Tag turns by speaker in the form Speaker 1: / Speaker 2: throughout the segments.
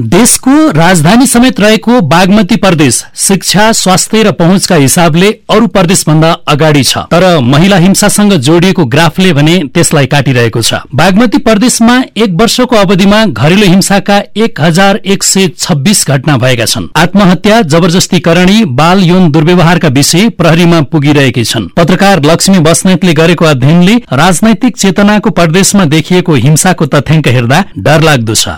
Speaker 1: देशको राजधानी समेत रहेको बागमती प्रदेश शिक्षा स्वास्थ्य र पहुँचका हिसाबले अरू प्रदेशभन्दा अगाडि छ। तर महिला हिंसासँग जोडिएको ग्राफले भने त्यसलाई काटिरहेको छ। बागमती प्रदेशमा एक वर्षको अवधिमा घरेलु हिंसाका एक हजार एक सय छब्बीस घटना भएका छन्। आत्महत्या जबरजस्ती करणी बाल यौन दुर्व्यवहारका विषय प्रहरीमा पुगिरहेकै छन्। पत्रकार लक्ष्मी बस्नेतले गरेको अध्ययनले राजनैतिक चेतनाको प्रदेशमा देखिएको हिंसाको तथ्याङ्क हेर्दा डरलाग्दो
Speaker 2: छ।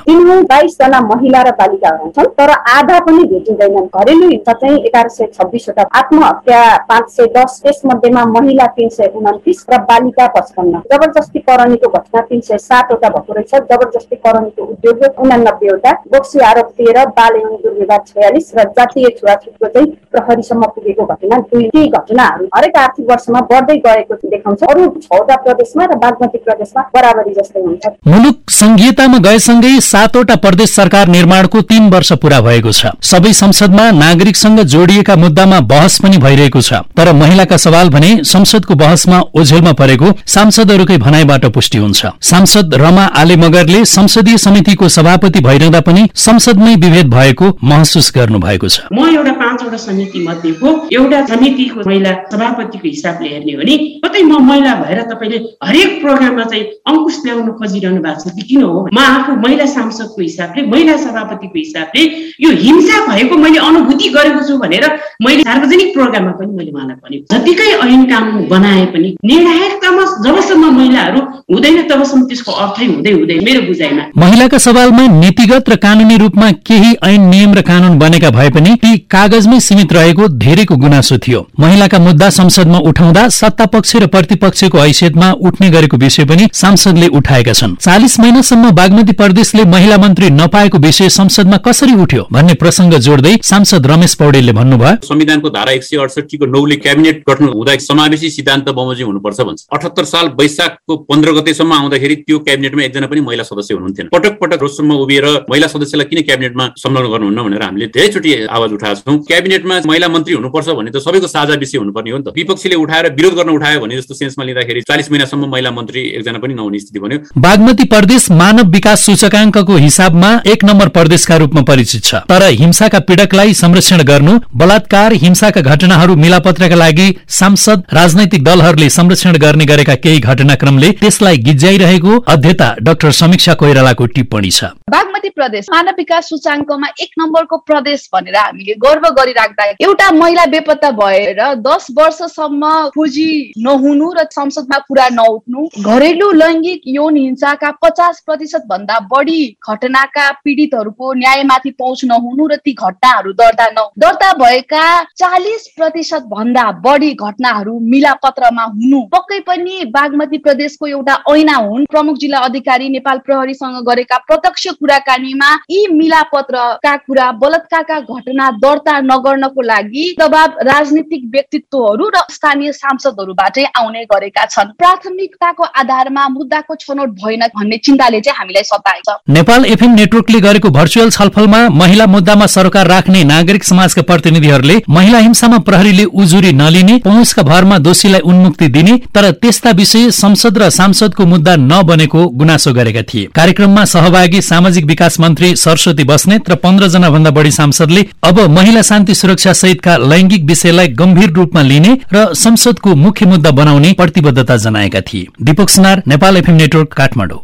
Speaker 2: महिला र बालिकाहरू छन् तर आधा पनि भेटिँदैनन्। घरेलु हिंसा चाहिँ एघार सय छब्बिसवटा आत्महत्या पाँच सय दस त्यसमध्येमा महिला तिन सय उन्तिस र बालिका पचपन्न। जबरजस्ती करणीको घटना तिन सय सातवटा भएको रहेछ। जबरजस्ती करणीको उद्योग उनानब्बेवटा बोक्सी आरोप तेह्र बाल एवं दुर्व्यवहार छयालिस र जातीय छुवाछुतको चाहिँ प्रहरीसम्म पुगेको घटना दुई ती घटनाहरू। हरेक आर्थिक वर्षमा बढ्दै गएको देखाउँछ। अरू छवटा प्रदेशमा र बागमती प्रदेशमा बराबरी जस्तै हुन्छ।
Speaker 1: मुलुक संघीयतामा गएसँगै सातवटा प्रदेश सरकार निर्माणको तीन वर्ष पूरा भएको छ। सबै संसदमा नागरिकसँग जोडिएका मुद्दामा बहस पनि भइरहेको छ। तर महिलाका सवाल भने संसदको बहसमा ओझेलमा परेको सांसदहरूकै भनाइबाट पुष्टि हुन्छ। सांसद रमा आले मगरले संसदीय समितिको सभापति भइरहँदा पनि संसदमै विभेद भएको महसुस गर्नु भएको छ।
Speaker 3: म एउटा पाँचवटा समिति मध्येको एउटा समितिको महिला सभापतिको हिसाबले हेर्ने हो भने कतै म महिला भएर तपाईँले हरेक प्रोग्राममा चाहिँ अङ्कुश ल्याउन खोजिरहनु भएको छ कि किन हो? म आफू महिला सांसदको हिसाबले महिला सभापतिको हिसाबले यो हिंसा भएको मैले अनुभूति गरेको छु भनेर मैले सार्वजनिक प्रोग्राममा पनि मैले उहाँलाई भनेको जतिकै ऐन कानुन बनाए पनि निर्णायकतामा जबसम्म महिलाहरू हुँदैन तबसम्म त्यसको अर्थै हुँदै हुँदैन मेरो बुझाइमा।
Speaker 1: महिलाका सवालमा नीतिगत र कानूनी रूपमा केही ऐन नियम र कानून बनेका भए पनि ती कागजमै सीमित रहेको धेरैको गुनासो थियो। महिलाका मुद्दा संसदमा उठाउँदा सत्ता पक्ष र प्रतिपक्षको हैसियतमा उठ्ने गरेको विषय पनि सांसदले उठाएका छन्। चालिस महिनासम्म बागमती प्रदेशले महिला मन्त्री नपाएको विषय संसदमा कसरी उठ्यो भन्ने प्रसंग जोड्दै सांसद रमेश पौडेलले भन्नुभयो।
Speaker 4: संविधानको धारा एक सय अडसठीको नौले क्याबिनेट गठन हुँदा समावेशी सिद्धान्त बमोजिम हुनुपर्छ भन्छ। अठहत्तर साल वैशाखको पन्ध्र गतेसम्म आउँदाखेरि त्यो क्याबिनेटमा एकजना पनि महिला सदस्य हुनुहुन्थेन। पटक पटक रोजसम्म उभिएर महिला सदस्यलाई किन क्याबिनेटमा संलग्न गर्नुहुन्न भनेर हामीले धेरैचोटि आवाज उठाएको छौँ। क्याबिनेटमा महिला मन्त्री हुनुपर्छ भने त सबैको साझा विषय हुनुपर्ने हो नि त। विपक्षीले उठाएर विरोध गर्न उठायो भने जस्तो सेन्समा लिँदाखेरि चालिस महिनासम्म महिला मन्त्री एकजना पनि नहुने स्थिति बन्यो।
Speaker 1: बागमती प्रदेश मानव विकास सूचकाङ्कको हिसाबमा एक नम्बर प्रदेशका रूपमा परिचित छ। तर हिंसाका पीड़कलाई संरक्षण गर्नु बलात्कार हिंसाका घटनाहरू मिलापत्रका लागि सांसद राजनैतिक दलहरूले संरक्षण गर्ने गरेका केही घटनाक्रमले त्यसलाई गिज्याइरहेको अध्यता डाक्टर समीक्षा कोइरालाको टिप्पणी छ।
Speaker 5: प्रदेश। मानव विकास सूचाङ्कमा एक नम्बरको प्रदेश भनेर हामीले गर्व गरिराख्दा एउटा महिला बेपत्ता भएर दस वर्षसम्म खोजी नहुनु र संसदमा पुरा नउठ्नु घरेलु लैङ्गिक यौन हिंसाका पचास प्रतिशत भन्दा बढी घटनाका पीडितहरूको न्यायमाथि पहुँच नहुनु र ती घटनाहरू दर्ता न दर्ता भएका चालिस प्रतिशत भन्दा बढी घटनाहरू मिलापत्रमा हुनु। पक्कै पनि बागमती प्रदेशको एउटा ऐना हुन्। प्रमुख जिल्ला अधिकारी नेपाल प्रहरीसँग गरेका प्रत्यक्ष कुराकानीमा यी मिलापत्रका कुरा बलात्कारका घटना दर्ता नगर्नको लागि दबाब राजनीतिक व्यक्तित्वहरू र स्थानीय सांसदहरूबाटै आउने गरेका छन्। प्राथमिकताको आधारमा मुद्दाको छनौट भएन भन्ने चिन्ताले चाहिँ हामीलाई सताएको छ
Speaker 1: नेपाल एफएम नेटवर्कले गरेको भर्चुअल छलफलमा महिला मुद्दामा सरकार राख्ने नागरिक समाजका प्रतिनिधिहरूले महिला हिंसामा प्रहरीले उजुरी नलिने पहुँचका भरमा दोषीलाई उन्मुक्ति दिने तर त्यस्ता विषय संसद र सांसदको मुद्दा नबनेको गुनासो गरेका थिए। कार्यक्रममा सहभागी सामाजिक विकास मन्त्री सरस्वती बस्नेत र पन्ध्र जना भन्दा बढी सांसदले अब महिला शान्ति सुरक्षा सहितका लैंगिक विषयलाई गम्भीर रूपमा लिने र संसदको मुख्य मुद्दा बनाउने प्रतिबद्धता जनाएका थिए। Deepak Sunar Nepal FM network Kathmandu.